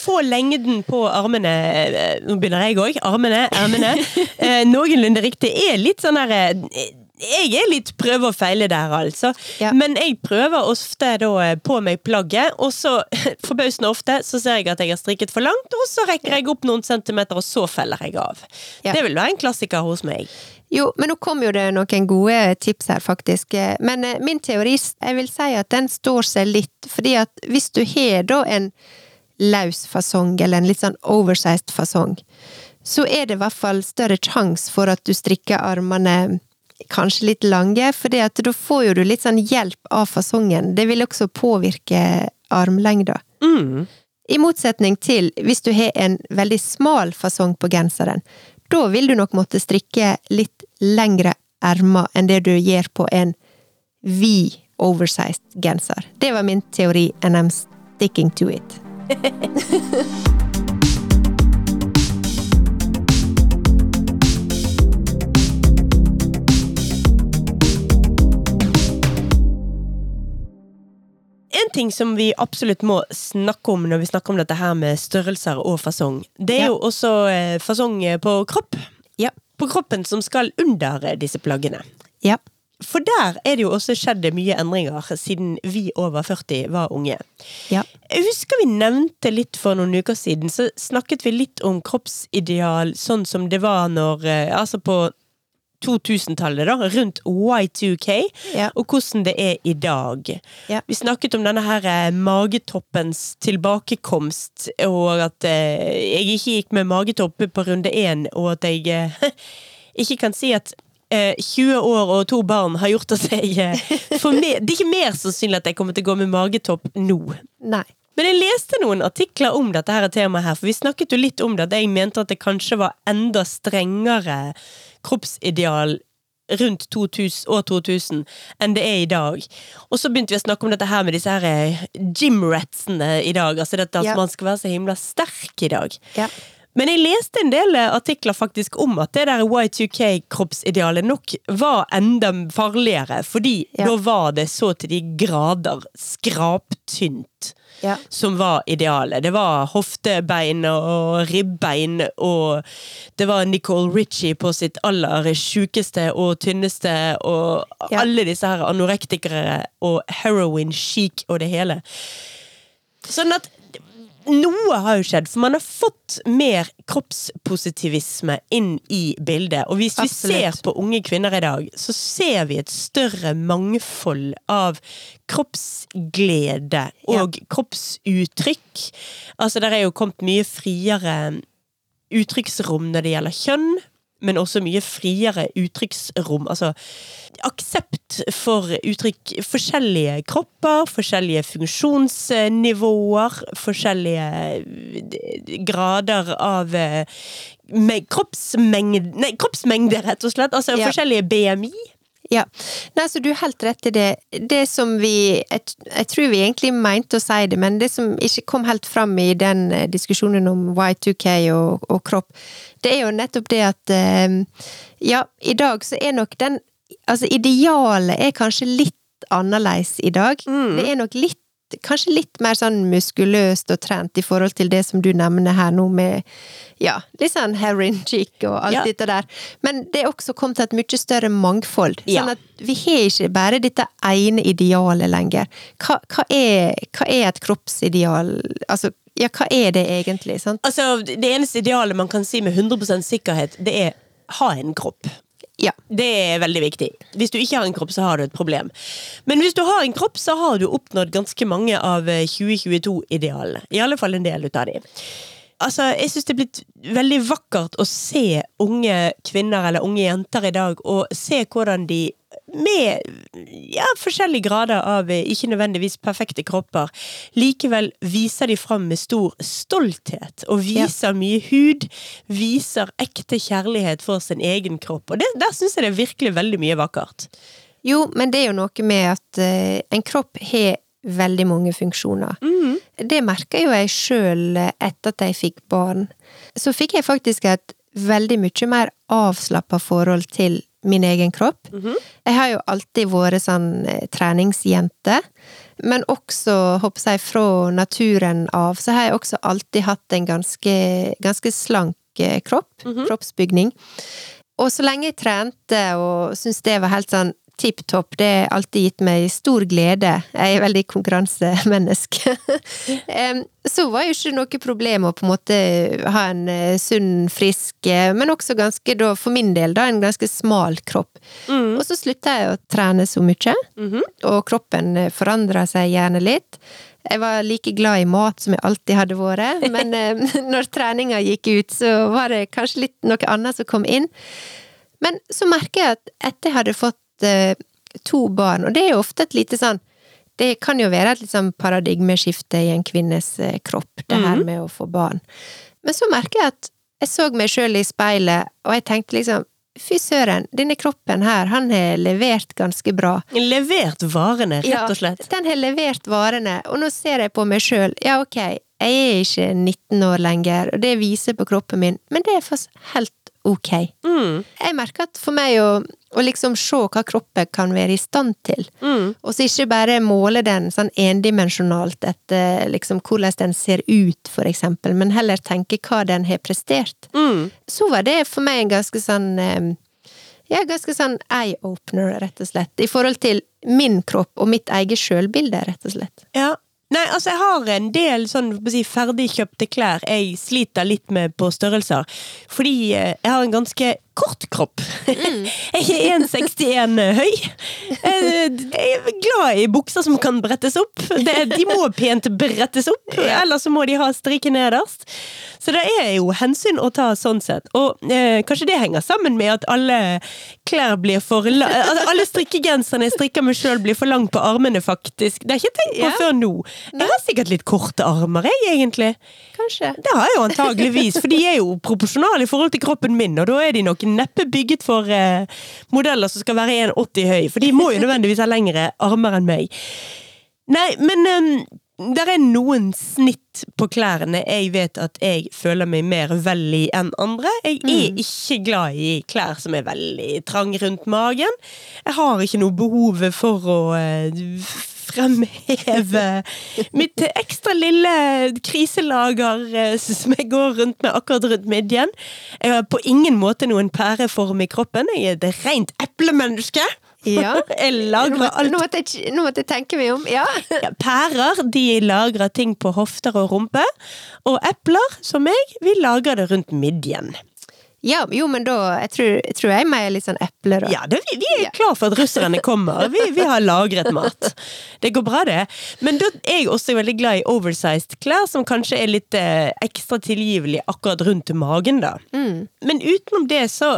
få lengden på armene eh, Nå begynner jeg òg. Armene, ermene. Eh, noenlunde riktig. Er litt sånn der eh, Jeg er litt prøve og feile der, altså. Ja. Men jeg prøver ofte da eh, på meg plagget, og så forbausende ofte så ser jeg at jeg har strikket for langt, og så rekker jeg opp noen centimeter, og så feller jeg av. Ja. Det vil være en klassiker hos meg. Jo, men nå kom jo det noen gode tips her, faktisk. Men eh, min teori, jeg vil si at den står seg litt, fordi at hvis du har da en løs fasong, eller en litt sånn oversized fasong, så er det i hvert fall større sjanse for at du strikker armene kanskje litt lange, fordi da får jo du litt sånn hjelp av fasongen. Det vil også påvirke armlengda. Mm. I motsetning til hvis du har en veldig smal fasong på genseren. Da vil du nok måtte strikke litt lengre ermer enn det du gjør på en vid oversized genser. Det var min teori, and I'm sticking to it. ting som vi absolutt må snakke om når vi snakker om dette her med størrelser og fasong, det er Ja. jo også eh, fasong på kropp. Ja. På kroppen som skal under eh, disse plaggene. Ja. For der er det jo også skjedd mye endringer siden vi over 40 var unge. Ja. Jeg husker vi nevnte litt for noen uker siden, så snakket vi litt om kroppsideal sånn som det var når eh, Altså på 2000-tallet, da, rundt Y2K, Ja. og hvordan det er i dag. Ja. Vi snakket om denne her eh, magetoppens tilbakekomst, og at eh, jeg ikke gikk med magetopp på runde én, og at jeg eh, ikke kan si at eh, 20 år og to barn har gjort at jeg eh, mer, Det er ikke mer sannsynlig at jeg kommer til å gå med magetopp nå. Nei. Men jeg leste noen artikler om dette her temaet her, for vi snakket jo litt om det, at jeg mente at det kanskje var enda strengere kroppsideal rundt 2000, år 2000 enn det er i dag. Og så begynte vi å snakke om dette her med disse her eh, gymratsene i dag. Altså dette at Ja. man skal være så himla sterk i dag. Ja. Men jeg leste en del eh, artikler faktisk om at det der Y2K-kroppsidealet nok var enda farligere, fordi Ja. da var det så til de grader skraptynt Ja. som var idealet. Det var hoftebein og ribbein, og det var Nicole Ritchie på sitt aller sjukeste og tynneste, og Ja. alle disse her anorektikere og heroin chic og det hele. Sånn at noe har jo skjedd, for man har fått mer kroppspositivisme inn i bildet. Og hvis vi Absolutt. ser på unge kvinner i dag, så ser vi et større mangfold av kroppsglede og kroppsuttrykk. Altså, der er jo kommet mye friere uttrykksrom når det gjelder kjønn. Men også mye friere uttrykksrom. Altså aksept for uttrykk Forskjellige kropper, forskjellige funksjonsnivåer, forskjellige eh, grader av eh, kroppsmengde Nei, kroppsmengde, rett og slett. Altså Ja. forskjellige BMI. Ja. Nei, så du har helt rett i det. Det som vi jeg, jeg tror vi egentlig mente å si det, men det som ikke kom helt fram i den eh, diskusjonen om Y2K og, og kropp, det er jo nettopp det at eh, Ja, i dag så er nok den Altså, idealet er kanskje litt annerledes i dag. Mm. Det er nok litt Kanskje litt mer sånn muskuløst og trent i forhold til det som du nevner her nå med ja, litt sånn heroin chic og alt Ja. dette der. Men det er også kommet et mye større mangfold. Ja. Sånn at vi har ikke bare dette ene idealet lenger. Hva, hva, er, hva er et kroppsideal? Altså, ja, hva er det egentlig? Sant? Altså, det eneste idealet man kan si med 100% sikkerhet, det er ha en kropp. Ja. Det er veldig viktig. Hvis du ikke har en kropp, så har du et problem. Men hvis du har en kropp, så har du oppnådd ganske mange av eh, 2022-idealene. I alle fall en del ut av de. Altså, jeg syns det er blitt veldig vakkert å se unge kvinner eller unge jenter i dag, og se hvordan de med ja, forskjellige grader av eh, ikke nødvendigvis perfekte kropper, likevel viser de fram med stor stolthet, og viser mye hud, viser ekte kjærlighet for sin egen kropp. Og det, der syns jeg det er virkelig veldig mye vakkert. Jo, men det er jo noe med at uh, en kropp har veldig mange funksjoner. Det merka jo jeg sjøl etter at jeg fikk barn. Så fikk jeg faktisk et veldig mye mer avslappa forhold til min egen kropp. Jeg har jo alltid vært sånn eh, treningsjente, men også, håper jeg, fra naturen av, så har jeg også alltid hatt en ganske, ganske slank eh, kropp. Kroppsbygning. Og så lenge jeg trente og syntes det var helt sånn tipp topp, det har alltid gitt meg stor glede. Jeg er veldig konkurransemenneske. Em, så var jo ikke noe problem å på en måte ha en eh, sunn, frisk, eh, men også ganske, da, for min del, da, en ganske smal kropp. Og så slutta jeg å trene så mye, og kroppen forandra seg gjerne litt. Jeg var like glad i mat som jeg alltid hadde vært, men eh, når treninga gikk ut, så var det kanskje litt noe annet som kom inn. Men så merker jeg at etter jeg hadde fått eh, to barn, og det er jo ofte et lite sånn Det kan jo være et sånn paradigmeskifte i en kvinnes eh, kropp, det her med å få barn. Men så merker jeg at jeg så meg sjøl i speilet, og jeg tenkte liksom Fy søren, denne kroppen her, han har levert ganske bra. Levert varene, rett og slett. Ja, den har levert varene, og nå ser jeg på meg sjøl. Ja, ok, jeg er ikke 19 år lenger, og det viser på kroppen min, men det er helt ok. Mm. Jeg merker at for meg å, å liksom se hva kroppen kan være i stand til, Mm. og så ikke bare måle den sånn endimensjonalt etter liksom hvordan den ser ut, for eksempel, men heller tenke hva den har prestert. Mm. Så var det for meg en ganske sånn ja, ganske sånn eye-opener, rett og slett. I forhold til min kropp og mitt eget sjølbilde, rett og slett. Ja. Nei, altså jeg har en del sånn si, ferdigkjøpte klær jeg sliter litt med på størrelser. Fordi eh, jeg har en ganske kort kropp. jeg er 1,61 høy. Eh, Jeg er glad i bukser som kan brettes opp. De må pent brettes opp, ellers så må de ha strikke nederst. Så det er jo hensyn å ta sånn sett. Og eh, kanskje det henger sammen med at alle klær blir for la altså, Alle strikkegenserne jeg strikker meg sjøl, blir for lang på armene, faktisk. Det har jeg ikke tenkt på Ja. før nå. Jeg har sikkert litt korte armer, jeg, egentlig. Kanskje. Det har jeg jo antageligvis, for de er jo proporsjonale i forhold til kroppen min, og da er de nok neppe bygget for eh, modeller som skal være 1,80 høy, for de må jo nødvendigvis ha lengre armer enn meg. Nei, men um, det er noen snitt på klærne jeg vet at jeg føler meg mer vel i enn andre. Jeg er ikke glad i klær som er veldig trang rundt magen. Jeg har ikke noe behov for å eh, fremheve mitt ekstra lille kriselager eh, som jeg går rundt med akkurat rundt midjen. Jeg har på ingen måte noen pæreform i kroppen. Jeg er et rent eplemenneske. Ja. Jeg lagrer alt nå, måtte jeg, nå måtte jeg tenke meg om. Ja. ja, pærer de lagrer ting på hofter og rumpe, og epler, som meg, vi lager det rundt midjen. Ja, jo, men da Jeg tror jeg, tror jeg er mer litt sånn eple, da. Ja, det, vi, vi er klar for at russerne kommer. Vi, vi har lagret mat. Det går bra, det. Men da er jeg også veldig glad i oversized klær, som kanskje er litt eh, ekstra tilgivelig akkurat rundt magen, da. Men utenom det så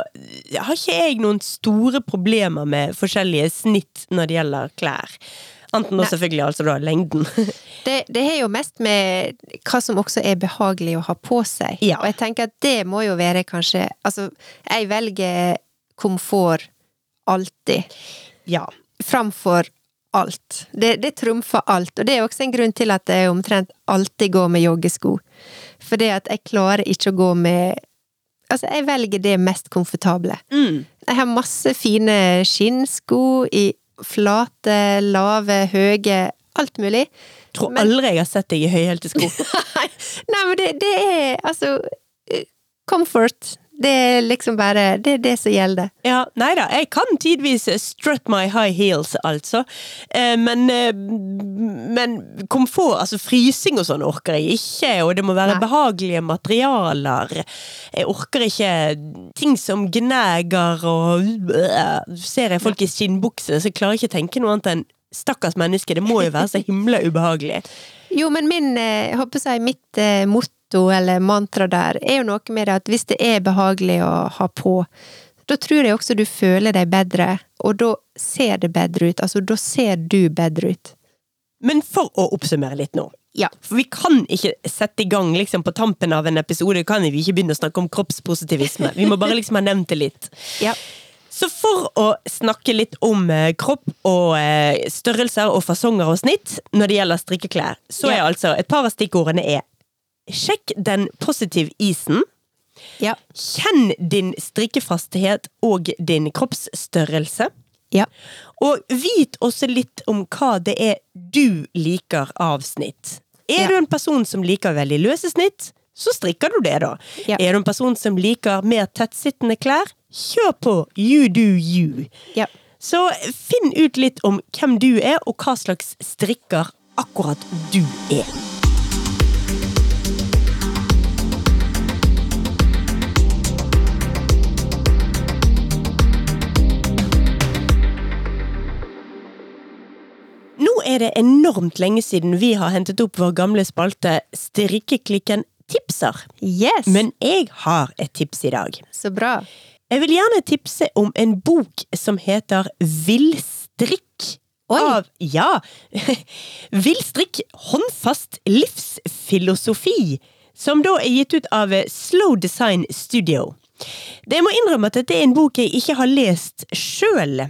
har ikke jeg noen store problemer med forskjellige snitt når det gjelder klær. Anten nå selvfølgelig altså da lengden. Det, det har jo mest med hva som også er behagelig å ha på seg. Ja. Og jeg tenker at det må jo være kanskje Altså, jeg velger komfort alltid. ja. Framfor alt. Det, det trumfer alt. Og det er også en grunn til at jeg omtrent alltid går med joggesko. For det at jeg klarer ikke å gå med Altså, jeg velger det mest komfortable. Mm. Jeg har masse fine skinnsko i flate, lave, høye Alt mulig. Tror Men- aldri jeg har sett deg i høyhælte sko. Nei, men det, det er altså eh, Comfort. Det er liksom bare Det er det som gjelder. Ja, nei da, jeg kan tidvis strut my high heels, altså. Eh, men, eh, men komfort, altså frysing og sånn, orker jeg ikke. Og det må være Nei. behagelige materialer. Jeg orker ikke ting som gnager og øh, Ser jeg folk i skinnbukse, så klarer jeg ikke å tenke noe annet enn Stakkars menneske, det må jo være så himla ubehagelig. Jo, men min, eh, jeg håper si, mitt eh, motto eller mantra der er jo noe med det at hvis det er behagelig å ha på, da tror jeg også du føler deg bedre, og da ser det bedre ut. Altså, da ser du bedre ut. Men for å oppsummere litt nå. Ja. For vi kan ikke sette i gang liksom på tampen av en episode, kan vi ikke begynne å snakke om kroppspositivisme. Vi må bare liksom ha nevnt det litt. Ja. Så for å snakke litt om eh, kropp og eh, størrelser og fasonger og snitt når det gjelder strikkeklær, så er Ja. altså et par av stikkordene er Sjekk den positive isen. Ja. Kjenn din strikkefasthet og din kroppsstørrelse. Ja. Og vit også litt om hva det er du liker av snitt. Er Ja. du en person som liker veldig løse snitt, så strikker du det, da. Er du en person som liker mer tettsittende klær, kjør på. You do you. Ja. Så finn ut litt om hvem du er, og hva slags strikker akkurat du er. Er det enormt lenge siden vi har hentet opp vår gamle spalte Strikkeklikken tipser. Yes! Men jeg har et tips i dag. Så bra. Jeg vil gjerne tipse om en bok som heter Villstrikk. Oi. Av, ja, Villstrikk håndfast livsfilosofi, som da er gitt ut av Slow Design Studio. Det må innrømme at dette er en bok jeg ikke har lest sjøl.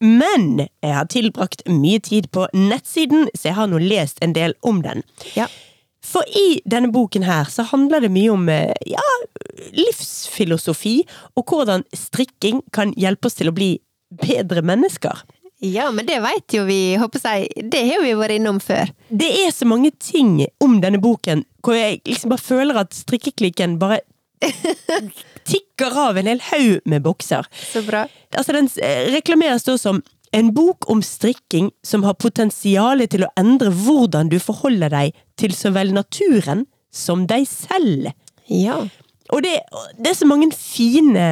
Men jeg har tilbrakt mye tid på nettsiden, så jeg har nå lest en del om den. Ja. For i denne boken her så handler det mye om eh, ja, livsfilosofi, og hvordan strikking kan hjelpe oss til å bli bedre mennesker. Ja, men det veit jo vi, håper jeg. Det har vi vært innom før. Det er så mange ting om denne boken hvor jeg liksom bare føler at strikkeklikken bare tikker av en hel haug med bokser. Så bra. Altså, den eh, reklameres da som en bok om strikking som har potensial til å endre hvordan du forholder deg til så vel naturen som deg selv. Ja. Og det, det er så mange fine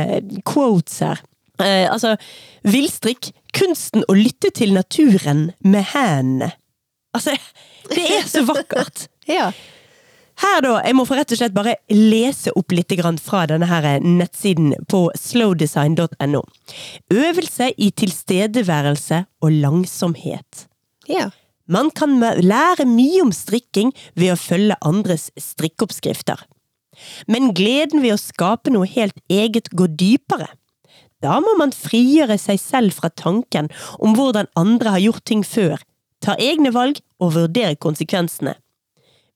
quotes her. Eh, altså, villstrikk, kunsten å lytte til naturen med hendene. Altså, det er så vakkert! Ja. Her da, Jeg må få rett og slett bare lese opp litt fra denne her nettsiden på slowdesign.no. Øvelse i tilstedeværelse og langsomhet. Ja. Man kan lære mye om strikking ved å følge andres strikkeoppskrifter. Men gleden ved å skape noe helt eget går dypere. Da må man frigjøre seg selv fra tanken om hvordan andre har gjort ting før, ta egne valg og vurdere konsekvensene.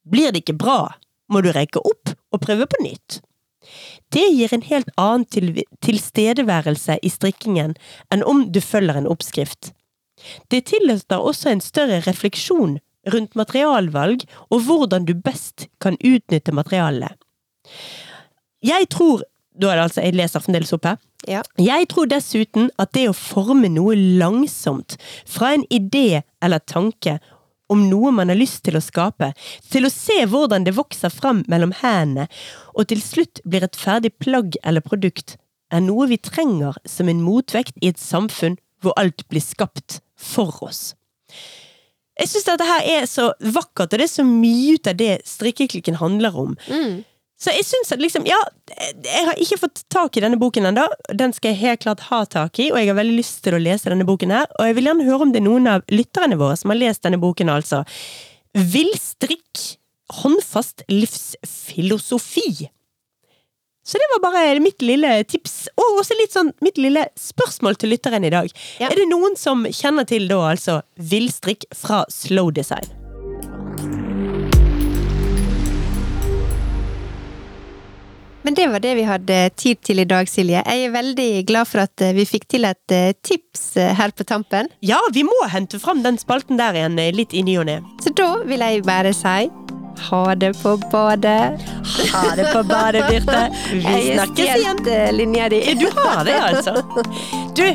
Blir det ikke bra, må du rekke opp og prøve på nytt. Det gir en helt annen til tilstedeværelse i strikkingen enn om du følger en oppskrift. Det tillater også en større refleksjon rundt materialvalg og hvordan du best kan utnytte materialet. Jeg tror Da er det altså, jeg leser fremdeles opp her. Ja. Jeg tror dessuten at det å forme noe langsomt, fra en idé eller tanke om noe man har lyst til å skape, til å se hvordan det vokser fram mellom hendene, og til slutt blir et ferdig plagg eller produkt, er noe vi trenger som en motvekt i et samfunn hvor alt blir skapt for oss. Jeg syns dette her er så vakkert, og det er så mye ut av det strikkeklikken handler om. Mm. Så jeg syns at liksom, ja, jeg har ikke fått tak i denne boken ennå. Den skal jeg helt klart ha tak i, og jeg har veldig lyst til å lese denne boken her. Og jeg vil gjerne høre om det er noen av lytterne våre som har lest denne boken, altså. Villstrikk. Håndfast livsfilosofi. Så det var bare mitt lille tips, og også litt sånn mitt lille spørsmål til lytteren i dag. Ja. Er det noen som kjenner til da altså villstrikk fra Slow Design? Men det var det vi hadde tid til i dag, Silje. Jeg er veldig glad for at eh, vi fikk til et eh, tips eh, her på tampen. Ja, vi må hente fram den spalten der igjen litt i ny og ne. Så da vil jeg bare si ha det på badet. Ha det på badet, Birte. Vi Jeg har snakkes igjen. stjålet eh, linja di. Du har det, altså. Du,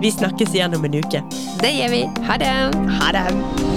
vi snakkes igjen om en uke. Det gjør vi. Ha det. Ha det.